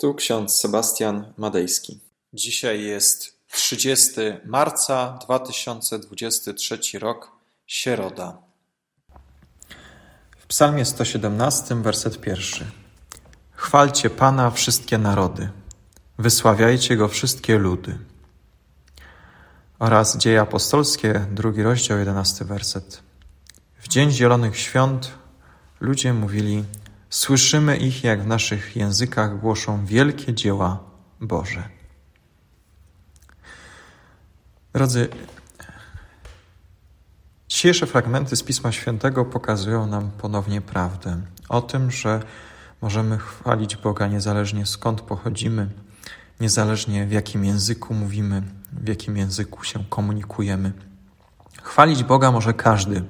Tu ksiądz Sebastian Madejski. Dzisiaj jest 30 marca 2023 rok, Sieroda. W Psalmie 117, werset pierwszy. Chwalcie Pana wszystkie narody, wysławiajcie Go wszystkie ludy. Oraz Dzieje Apostolskie, drugi rozdział, jedenasty werset. W dzień Zielonych Świąt ludzie mówili Słyszymy ich, jak w naszych językach głoszą wielkie dzieła Boże. Drodzy, dzisiejsze fragmenty z Pisma Świętego pokazują nam ponownie prawdę o tym, że możemy chwalić Boga niezależnie skąd pochodzimy, niezależnie w jakim języku mówimy, w jakim języku się komunikujemy. Chwalić Boga może każdy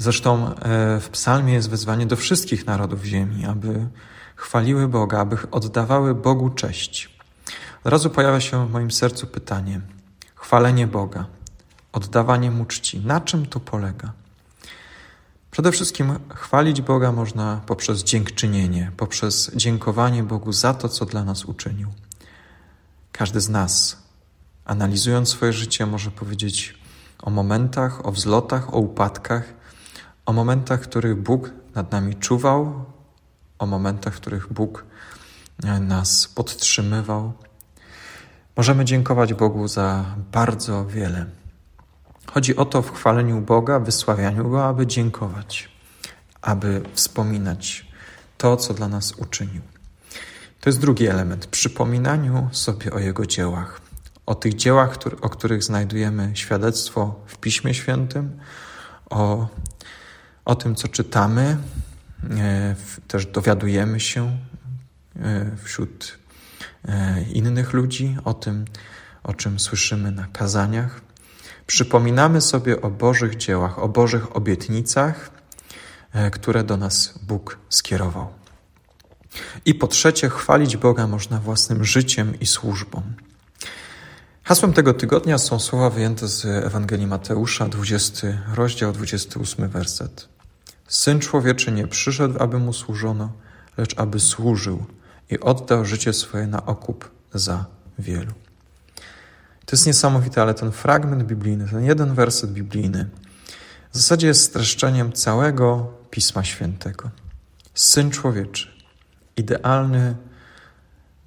Zresztą e, w psalmie jest wezwanie do wszystkich narodów ziemi, aby chwaliły Boga, aby oddawały Bogu cześć. Od razu pojawia się w moim sercu pytanie: chwalenie Boga, oddawanie mu czci. Na czym to polega? Przede wszystkim chwalić Boga można poprzez dziękczynienie, poprzez dziękowanie Bogu za to, co dla nas uczynił. Każdy z nas, analizując swoje życie, może powiedzieć o momentach, o wzlotach, o upadkach, o momentach, w których Bóg nad nami czuwał, o momentach, w których Bóg e, nas podtrzymywał. Możemy dziękować Bogu za bardzo wiele. Chodzi o to w chwaleniu Boga, wysławianiu Go, aby dziękować, aby wspominać to, co dla nas uczynił. To jest drugi element, przypominaniu sobie o Jego dziełach. O tych dziełach, o których znajdujemy świadectwo w Piśmie Świętym, o o tym, co czytamy, e, też dowiadujemy się e, wśród e, innych ludzi o tym, o czym słyszymy na kazaniach. Przypominamy sobie o Bożych dziełach, o Bożych obietnicach, które do nas Bóg skierował. I po trzecie, chwalić Boga można własnym życiem i służbą. Hasłem tego tygodnia są słowa wyjęte z Ewangelii Mateusza, 20 rozdział, 28 werset. Syn człowieczy nie przyszedł, aby mu służono, lecz aby służył i oddał życie swoje na okup za wielu. To jest niesamowite, ale ten fragment biblijny, ten jeden werset biblijny, w zasadzie jest streszczeniem całego Pisma Świętego. Syn człowieczy, idealny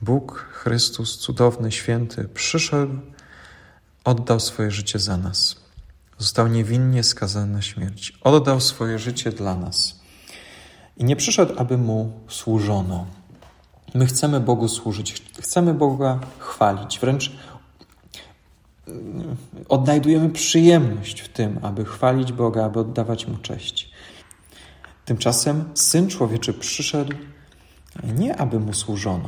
Bóg, Chrystus, cudowny, święty, przyszedł, oddał swoje życie za nas. Został niewinnie skazany na śmierć. Oddał swoje życie dla nas. I nie przyszedł, aby mu służono. My chcemy Bogu służyć, chcemy Boga chwalić, wręcz mm, odnajdujemy przyjemność w tym, aby chwalić Boga, aby oddawać Mu cześć. Tymczasem Syn Człowieczy przyszedł nie, aby Mu służono.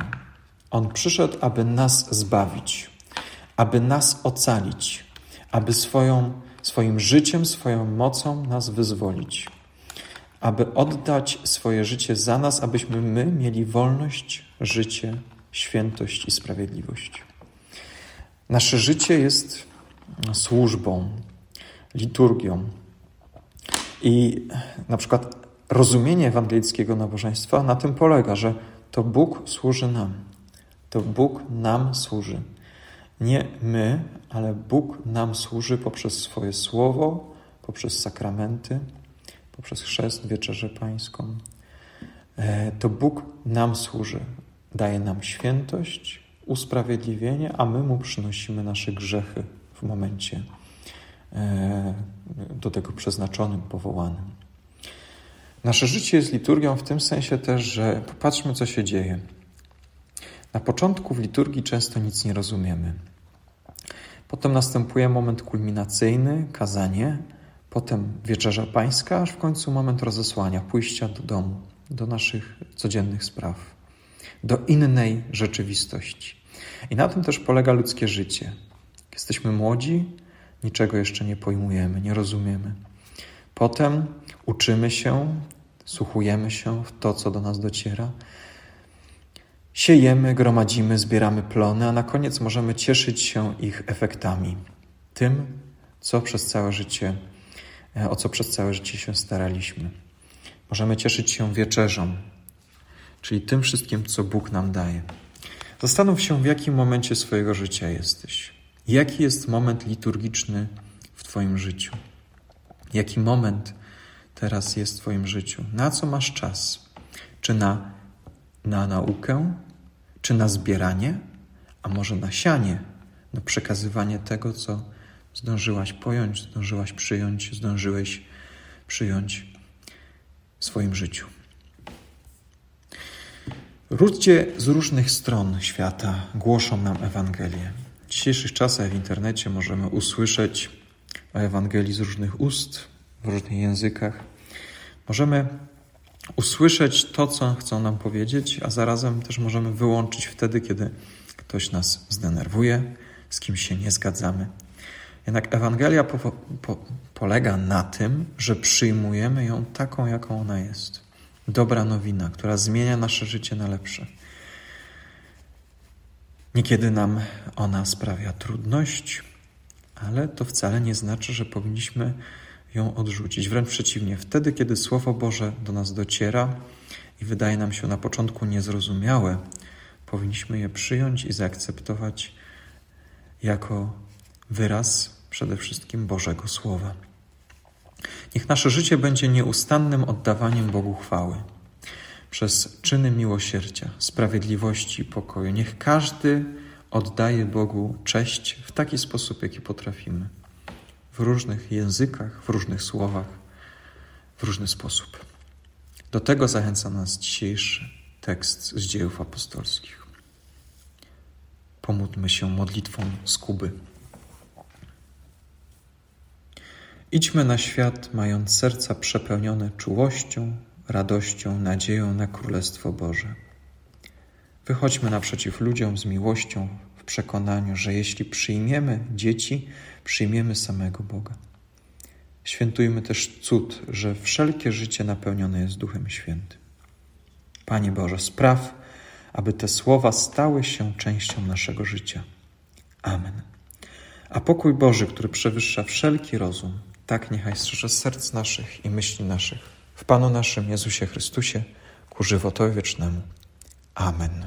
On przyszedł, aby nas zbawić, aby nas ocalić, aby swoją swoim życiem, swoją mocą nas wyzwolić, aby oddać swoje życie za nas, abyśmy my mieli wolność, życie, świętość i sprawiedliwość. Nasze życie jest służbą, liturgią. I na przykład rozumienie ewangelickiego nabożeństwa na tym polega, że to Bóg służy nam. To Bóg nam służy. Nie my, ale Bóg nam służy poprzez swoje słowo, poprzez sakramenty, poprzez chrzest, wieczerzę pańską. E, to Bóg nam służy, daje nam świętość, usprawiedliwienie, a my mu przynosimy nasze grzechy w momencie e, do tego przeznaczonym, powołanym. Nasze życie jest liturgią w tym sensie też, że popatrzmy, co się dzieje. Na początku w liturgii często nic nie rozumiemy. Potem następuje moment kulminacyjny, kazanie, potem wieczerza pańska, aż w końcu moment rozesłania, pójścia do domu, do naszych codziennych spraw, do innej rzeczywistości. I na tym też polega ludzkie życie. Jesteśmy młodzi, niczego jeszcze nie pojmujemy, nie rozumiemy. Potem uczymy się, słuchujemy się w to, co do nas dociera Siejemy, gromadzimy, zbieramy plony, a na koniec możemy cieszyć się ich efektami. Tym, co przez całe życie, e, o co przez całe życie się staraliśmy. Możemy cieszyć się wieczerzą, czyli tym wszystkim, co Bóg nam daje. Zastanów się, w jakim momencie swojego życia jesteś. Jaki jest moment liturgiczny w Twoim życiu? Jaki moment teraz jest w Twoim życiu? Na co masz czas? Czy na, na naukę? Czy na zbieranie? A może na sianie? Na przekazywanie tego, co zdążyłaś pojąć, zdążyłaś przyjąć, zdążyłeś przyjąć w swoim życiu. Ludzie z różnych stron świata głoszą nam Ewangelię. W dzisiejszych czasach w internecie możemy usłyszeć o Ewangelii z różnych ust, w różnych językach. Możemy usłyszeć to, co chcą nam powiedzieć, a zarazem też możemy wyłączyć wtedy, kiedy ktoś nas zdenerwuje, z kim się nie zgadzamy. Jednak Ewangelia po, po, polega na tym, że przyjmujemy ją taką, jaką ona jest. Dobra nowina, która zmienia nasze życie na lepsze. Niekiedy nam ona sprawia trudność, ale to wcale nie znaczy, że powinniśmy ją odrzucić. Wręcz przeciwnie, wtedy, kiedy Słowo Boże do nas dociera i wydaje nam się na początku niezrozumiałe, powinniśmy je przyjąć i zaakceptować jako wyraz przede wszystkim Bożego Słowa. Niech nasze życie będzie nieustannym oddawaniem Bogu chwały przez czyny miłosierdzia, sprawiedliwości i pokoju. Niech każdy oddaje Bogu cześć w taki sposób, jaki potrafimy. W różnych językach, w różnych słowach, w różny sposób. Do tego zachęca nas dzisiejszy tekst z dziejów apostolskich. Pomódlmy się modlitwą z Kuby. Idźmy na świat, mając serca przepełnione czułością, radością, nadzieją na Królestwo Boże. Wychodźmy naprzeciw ludziom z miłością, przekonaniu, że jeśli przyjmiemy dzieci, przyjmiemy samego Boga. Świętujmy też cud, że wszelkie życie napełnione jest Duchem Świętym. Panie Boże, spraw, aby te słowa stały się częścią naszego życia. Amen. A pokój Boży, który przewyższa wszelki rozum, tak niechaj strzeże serc naszych i myśli naszych w Panu naszym Jezusie Chrystusie ku żywotowi wiecznemu. Amen.